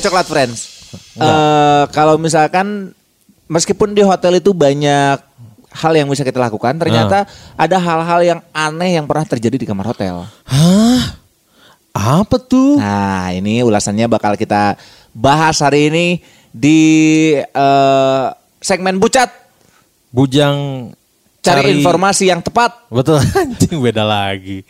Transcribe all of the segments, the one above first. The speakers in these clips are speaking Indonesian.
nggak coklat friends? Eh, kalau misalkan meskipun di hotel itu banyak hal yang bisa kita lakukan, ternyata ada hal-hal yang aneh yang pernah terjadi di kamar hotel. Hah? Apa tuh? Nah, ini ulasannya bakal kita bahas hari ini di eh, segmen bucat Bujang cari, informasi yang tepat. Betul anjing beda lagi.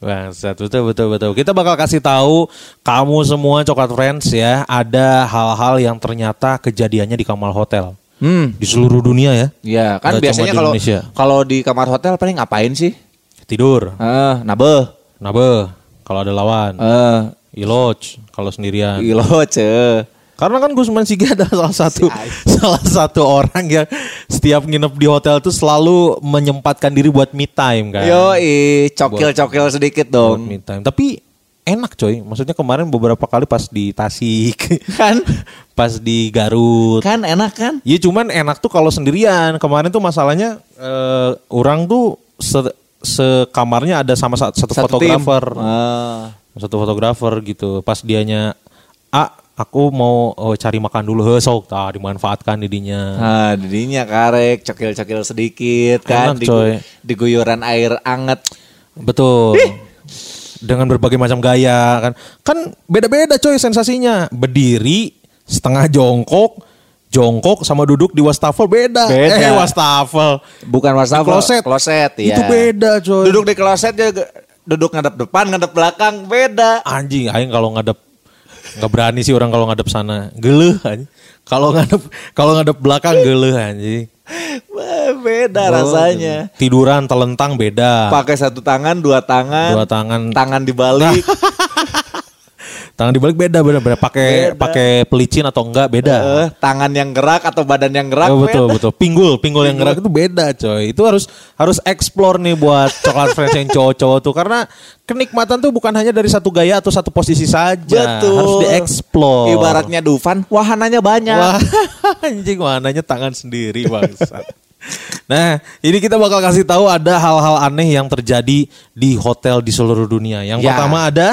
Bangsat, betul betul betul. Kita bakal kasih tahu kamu semua coklat friends ya, ada hal-hal yang ternyata kejadiannya di kamar hotel Hmm, di seluruh dunia ya. ya kan Nggak cuma biasanya kalau kalau di kamar hotel paling ngapain sih? Tidur, Eh, nabeh. nabe, kalau ada lawan, Eh, iloj kalau sendirian. ilo ce. Karena kan Gusman Siga adalah salah satu salah satu orang yang setiap nginep di hotel itu selalu menyempatkan diri buat me time kan. Yo, cokil-cokil sedikit buat dong. me time. Tapi enak coy. Maksudnya kemarin beberapa kali pas di Tasik, Kan? pas di Garut. Kan enak kan? Iya cuman enak tuh kalau sendirian. Kemarin tuh masalahnya eh, orang tuh se sekamarnya ada sama sa- satu, Satu fotografer. Ah. Satu fotografer gitu. Pas dianya, "Ah, aku mau oh, cari makan dulu." Heh, sok tah dimanfaatkan didinya. Nah, didinya karek, cokil-cokil sedikit kan. Enak, coy. di guyuran air anget. Betul. Dengan berbagai macam gaya kan. Kan beda-beda coy sensasinya. Berdiri, setengah jongkok, jongkok sama duduk di wastafel beda. Beda. Eh wastafel. Bukan wastafel, kloset. Kloset, iya. Itu beda coy. Duduk di kloset juga duduk ngadep depan, ngadep belakang beda. Anjing, aing kalau ngadep nggak berani sih orang kalau ngadep sana. Geleh anjing. Kalau ngadep kalau ngadep belakang geleh anjing. Wah, beda Oh, rasanya. Tiduran telentang beda. Pakai satu tangan, dua tangan, Dua tangan tangan dibalik. Tangan dibalik beda beda beda pakai pakai pelicin atau enggak beda. Eh, tangan yang gerak atau badan yang gerak Oh, betul beda. betul. Pinggul, pinggul yang gerak itu beda, coy. Itu harus harus explore nih buat coklat friends yang cowok-cowok tuh karena kenikmatan tuh bukan hanya dari satu gaya atau satu posisi saja. Betul. Harus dieksplor. Ibaratnya Dufan, wahananya banyak. Wah, anjing warnanya tangan sendiri, bangsat. Nah, ini kita bakal kasih tahu ada hal-hal aneh yang terjadi di hotel di seluruh dunia. Yang Ya. pertama ada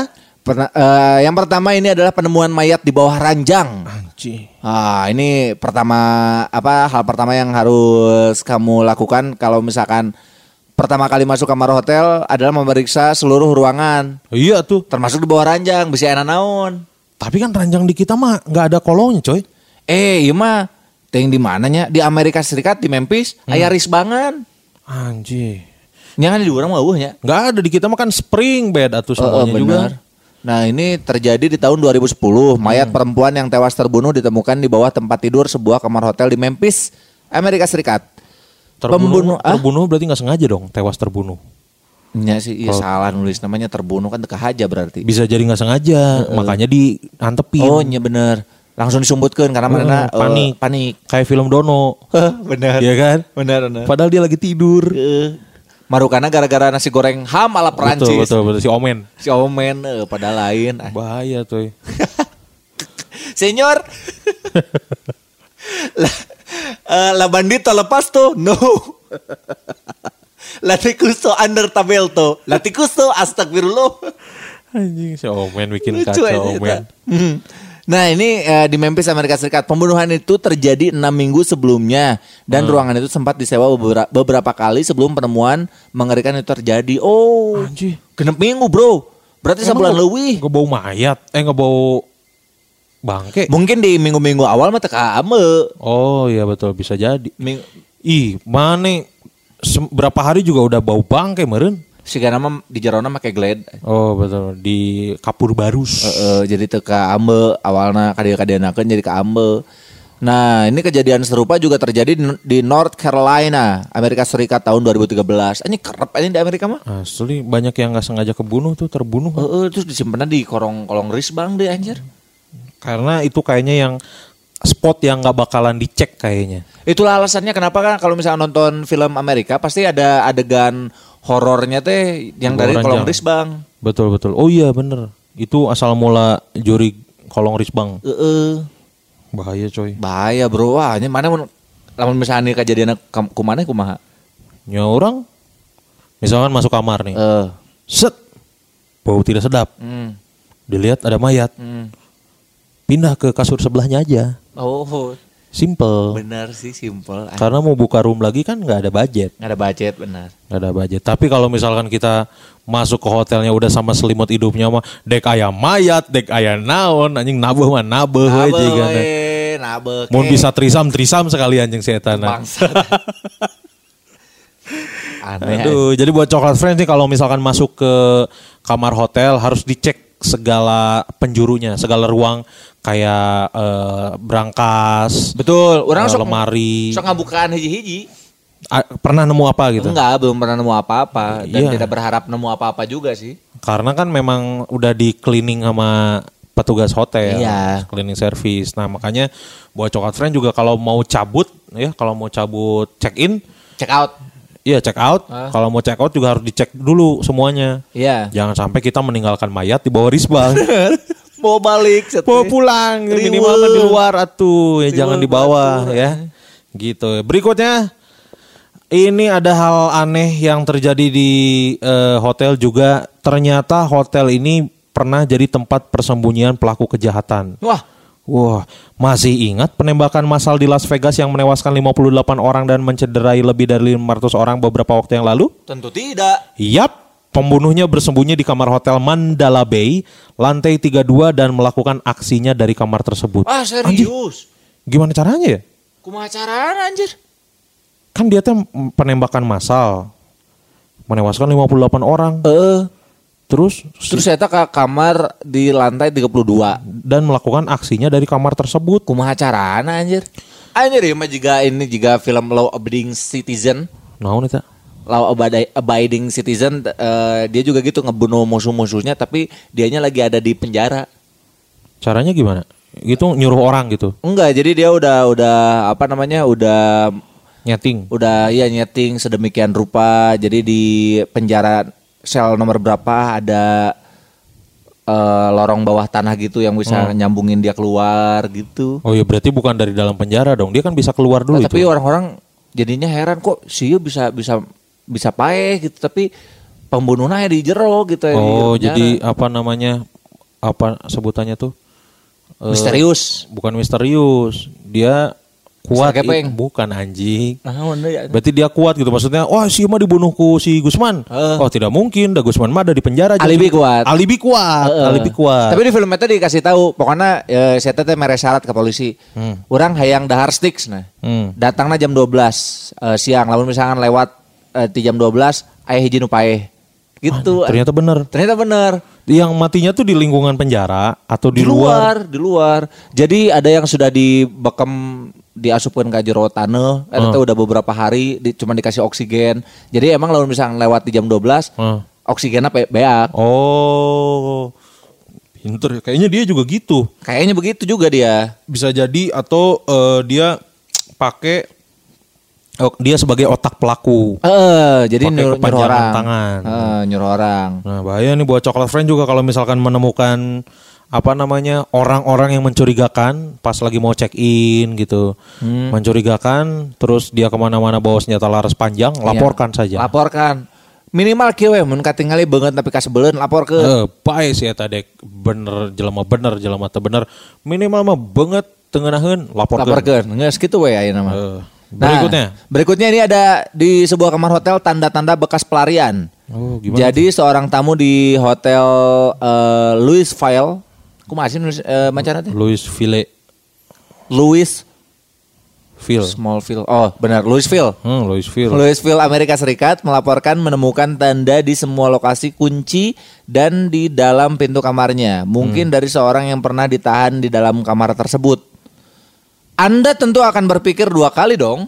Pernah, eh, yang pertama ini adalah penemuan mayat di bawah ranjang. anjing. Ah, ini pertama apa hal pertama yang harus kamu lakukan kalau misalkan pertama kali masuk kamar hotel adalah memeriksa seluruh ruangan, Iya tuh. termasuk di bawah ranjang, bisa enak naon. Tapi kan ranjang di kita mah nggak ada kolongnya, coy. Eh, iya mah ting di mananya? Di Amerika Serikat di Memphis, aya risbangan. Anjing. Jangan di orang mah eueuhnya. Nggak ada di kita mah kan spring bed atau Oh, oh, semuanya juga. Nah ini terjadi di tahun 2010 Mayat perempuan yang tewas terbunuh ditemukan di bawah tempat tidur sebuah kamar hotel di Memphis, Amerika Serikat Terbunuh, Pembunuh- ah? terbunuh berarti nggak sengaja dong, tewas terbunuh. Iya sih, iya salah nulis namanya terbunuh kan teka aja berarti. Bisa jadi nggak sengaja, makanya diantepin. Oh iya bener, langsung disumbutkan karena Heeh, mana panik. panik. Kayak film Dono, bener, Iya kan? bener, bener. Padahal dia lagi tidur. Eh, Marukana gara-gara nasi goreng ham ala Perancis. Betul, betul, betul. Si Omen. Si Omen, eh, pada lain. Ah. Bahaya tuh. Senyor, la, eh, la bandita lepas tuh, no. La ticusto under tabelto, la ticusto astagfirullah. Anjing, si Omen bikin Lucu kacau Omen. Hmm. Nah ini eh, di Memphis Amerika Serikat pembunuhan itu terjadi enam minggu sebelumnya dan ruangan itu sempat disewa beberapa, beberapa kali sebelum penemuan mengerikan itu terjadi. Oh, Anjing. genep minggu bro, berarti sebulan Emang lebih. Nggak bau mayat, eh bau bangke. Mungkin di minggu-minggu awal mah teka ame. Oh iya betul, bisa jadi. Ming- Ih, mana berapa hari juga udah bau bangke meren. Si nama di jarona make glad. Oh betul, di kapur barus. Heeh, jadi teka ame awalnya kadia-kadianakeun jadi ke ame. Nah, ini kejadian serupa juga terjadi di, North Carolina, Amerika Serikat tahun 2013. Ini kerep ini di Amerika mah. Asli banyak yang nggak sengaja kebunuh tuh terbunuh. Heeh, terus disimpannya di korong kolong risbang deh anjir. Karena itu kayaknya yang spot yang nggak bakalan dicek kayaknya. Itulah alasannya kenapa kan kalau misalnya nonton film Amerika pasti ada adegan horornya teh yang Di dari kolong risbang. Betul betul. Oh iya bener. Itu asal mula juri kolong risbang. Heeh. Bahaya coy. Bahaya bro, wah ini mana mun lamun misalnya kejadian kumana kumaha? Ya orang misalkan masuk kamar nih. Eh, Set. Bau tidak sedap. hmm, Dilihat ada mayat. hmm. pindah ke kasur sebelahnya aja. Oh, Simple. benar sih simple. Karena mau buka room lagi kan nggak ada budget. Nggak ada budget benar. Nggak ada budget. Tapi kalau misalkan kita masuk ke hotelnya udah sama selimut hidupnya mah dek ayam mayat, dek ayam naon, anjing nabuh mah nabuh jiga teh. we, nabe, Mau ke. bisa trisam trisam sekali anjing setan. Bangsat. Aneh. Aduh, jadi buat coklat friends nih kalau misalkan masuk ke kamar hotel harus dicek segala penjurunya, segala ruang kayak eh, berangkas, Betul, orang eh, sok lemari. sok ngabukaan hiji-hiji. Ah, pernah nemu apa gitu? Enggak, belum pernah nemu apa-apa dan Iya. tidak berharap nemu apa-apa juga sih. Karena kan memang udah di cleaning sama petugas hotel, Iya. cleaning service. Nah makanya buat coklat friend juga kalau mau cabut, ya kalau mau cabut check in, Check out. Iya check out. Ah. Kalau mau check out juga harus dicek dulu semuanya. Iya. Jangan sampai kita meninggalkan mayat di bawah risbal. Mau balik Mau pulang Riweuh. minimal kan di luar atuh ya jangan di bawah ya. Gitu. Berikutnya ini ada hal aneh yang terjadi di eh, hotel juga. Ternyata hotel ini pernah jadi tempat persembunyian pelaku kejahatan. Wah, Wah, masih ingat penembakan massal di Las Vegas yang menewaskan 58 orang dan mencederai lebih dari 500 orang beberapa waktu yang lalu? tentu tidak. Yap, pembunuhnya bersembunyi di kamar hotel Mandala Bay, lantai 32 dan melakukan aksinya dari kamar tersebut. Ah, serius. Gimana caranya ya? Kumaha carana anjir? Kan dia tuh penembakan massal. Menewaskan 58 orang. Eh, Terus terus saya ke kamar di lantai 32. dan melakukan aksinya dari kamar tersebut. Kumaha carana anjir? Anjir ya mah juga ini juga film Law Abiding Citizen. Naon eta? Law Abiding- Citizen eh, dia juga gitu ngebunuh musuh-musuhnya tapi dianya lagi ada di penjara. Caranya gimana? Itu nyuruh orang gitu. Enggak, jadi dia udah udah apa namanya? udah Nyeting. udah ya nyeting sedemikian rupa. Jadi di penjara sel nomor berapa ada eh, lorong bawah tanah gitu yang bisa nyambungin dia keluar gitu. Oh iya berarti bukan dari dalam penjara dong. Dia kan bisa keluar dulu Nah, tapi orang-orang jadinya heran kok sih bisa bisa bisa paeh gitu tapi pembunuhnya di jero gitu ya, Oh, penjara. jadi apa namanya? Apa sebutannya tuh? Eh, misterius. bukan misterius. Dia kuat. Mister Kepeng. i- bukan anjing. Ya? Berarti dia kuat gitu maksudnya. Wah, si mah dibunuhku si Gusman. Heeh. Oh, tidak mungkin. Da Gusman mah ada di penjara. Alibi kuat. Alibi kuat. Heeh. Alibi kuat. Tapi di film itu dikasih tahu, pokoknya ya, saya teh mere syarat ke polisi. Orang hayang dahar sticks nah. Hmm. Datangnya jam 12 eh, siang, lamun misalkan lewat eh, di jam 12 aya hiji nu paeh. Gitu. Ternyata bener. Ternyata bener. Yang matinya tuh di lingkungan penjara atau di, Di luar, di luar. Jadi ada yang sudah dibekem diasupkan ke jero tanah, eta teh udah beberapa hari di, cuma dikasih oksigen. Jadi emang lamun misalkan lewat di jam 12, Heeh. oksigennya pe- beak. Oh. Pinter. Kayaknya dia juga gitu. Kayaknya begitu juga dia. Bisa jadi atau eh, dia pakai oh, dia sebagai otak pelaku. Eh, jadi Pakai nyuruh, nyuruh orang. tangan. Eh, nyuruh orang. Nah, bahaya nih buat coklat friend juga kalau misalkan menemukan apa namanya orang-orang yang mencurigakan pas lagi mau check in gitu, Hmm. mencurigakan, terus dia ke mana-mana bawa senjata laras panjang, laporkan Iya. saja. Laporkan. Minimal kieu we mun katingali beungeut tapi kasebeleun lapor ke. Eh, bae sih eta dek bener jelema bener jelema teu bener minimal mah banget tengeunaheun laporkeun. Laporkeun. Geus kitu we ayeuna mah. Eh, berikutnya. Nah, berikutnya ini ada di sebuah kamar hotel tanda-tanda bekas pelarian. Oh, gimana? Jadi seorang tamu di hotel eh, Louisville, kumaha sih nulis eh, macana teh? Louis Ville Louis Phil. Smallville. Oh, benar Louisville. Hmm, Louis Phil. Louisville, Amerika Serikat melaporkan menemukan tanda di semua lokasi kunci dan di dalam pintu kamarnya. Mungkin dari seorang yang pernah ditahan di dalam kamar tersebut. Anda tentu akan berpikir dua kali dong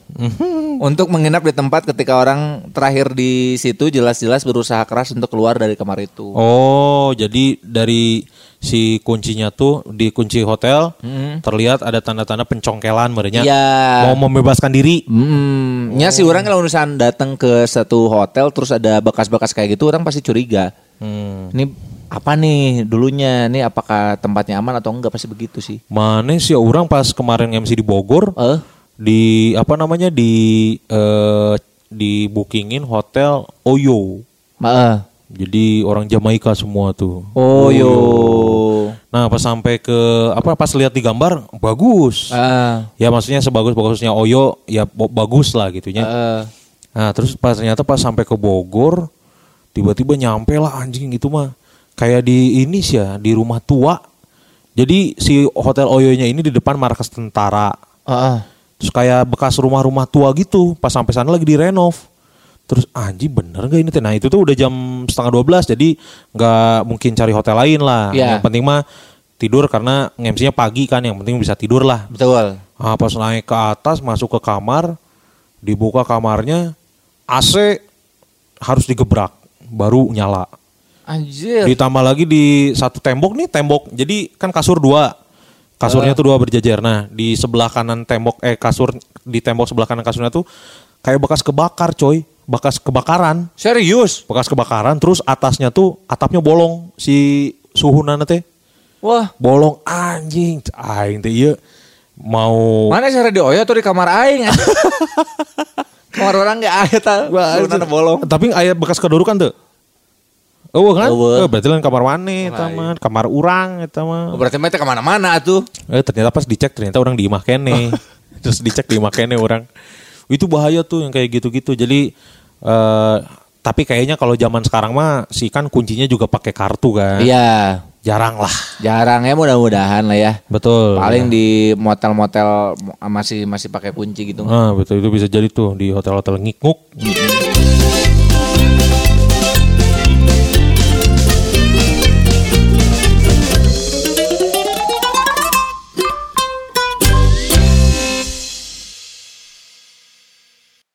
untuk menginap di tempat ketika orang terakhir di situ jelas-jelas berusaha keras untuk keluar dari kamar itu. Oh, jadi dari si kuncinya tuh di kunci hotel terlihat ada tanda-tanda pencongkelan merenya. Iya. Mau membebaskan diri. Hmm, ya sih orang kalau misalnya datang ke satu hotel terus ada bekas-bekas kayak gitu orang pasti curiga. Hmm. Ini apa nih dulunya? Nih apakah tempatnya aman atau enggak pasti begitu sih. Mana sih orang pas kemarin MC di Bogor Eh, di apa namanya di eh, di bookingin hotel Oyo. maaf. Jadi orang Jamaika semua tuh. Oh yo. Nah pas sampai ke apa pas lihat di gambar bagus. Ah, Ya maksudnya sebagus bagusnya Oyo ya bagus lah gitunya. eh, Nah terus pas ternyata pas sampai ke Bogor tiba-tiba nyampe lah anjing itu mah kayak di ini sih ya di rumah tua. Jadi si hotel Oyonya ini di depan markas tentara. ah, Terus kayak bekas rumah-rumah tua gitu. Pas sampai sana lagi direnov. Terus anjing bener gak ini? Nah itu tuh udah jam setengah 12 jadi nggak mungkin cari hotel lain lah. Iya. Yang penting mah tidur karena ngemsinya pagi kan. Yang penting bisa tidur lah. betul. Ah, pas naik ke atas masuk ke kamar, dibuka kamarnya, AC harus digebrak baru nyala. Anjir. Ditambah lagi di satu tembok nih tembok. Jadi kan kasur dua. Kasurnya tuh dua berjajar. Nah, di sebelah kanan tembok eh kasur di tembok sebelah kanan kasurnya tuh kayak bekas kebakar, coy. Bekas kebakaran. Serius? Bekas kebakaran terus atasnya tuh atapnya bolong si suhunan teh. Wah, Bolong anjing. Aing teh iya mau mana cara di Oyo atau di kamar aing? kamar orang nggak ada tahu. Suhunan bolong. Tapi ayat bekas kedudukan tuh. Oh kan? Eh, berarti lain kamar mana eta mah? Kamar urang eta mah. Oh, berarti mereka ke mana-mana tuh. Eh ternyata pas dicek ternyata orang di imah kene. Terus dicek di imah kene orang. Itu bahaya tuh yang kayak gitu-gitu. Jadi eh tapi kayaknya kalau zaman sekarang mah sih kan kuncinya juga pakai kartu kan. Iya, Jarang lah. jarang ya mudah-mudahan lah ya. Betul. Paling di motel-motel mo- masih masih pakai kunci gitu. Ah, betul itu bisa jadi tuh di hotel-hotel ngikuk.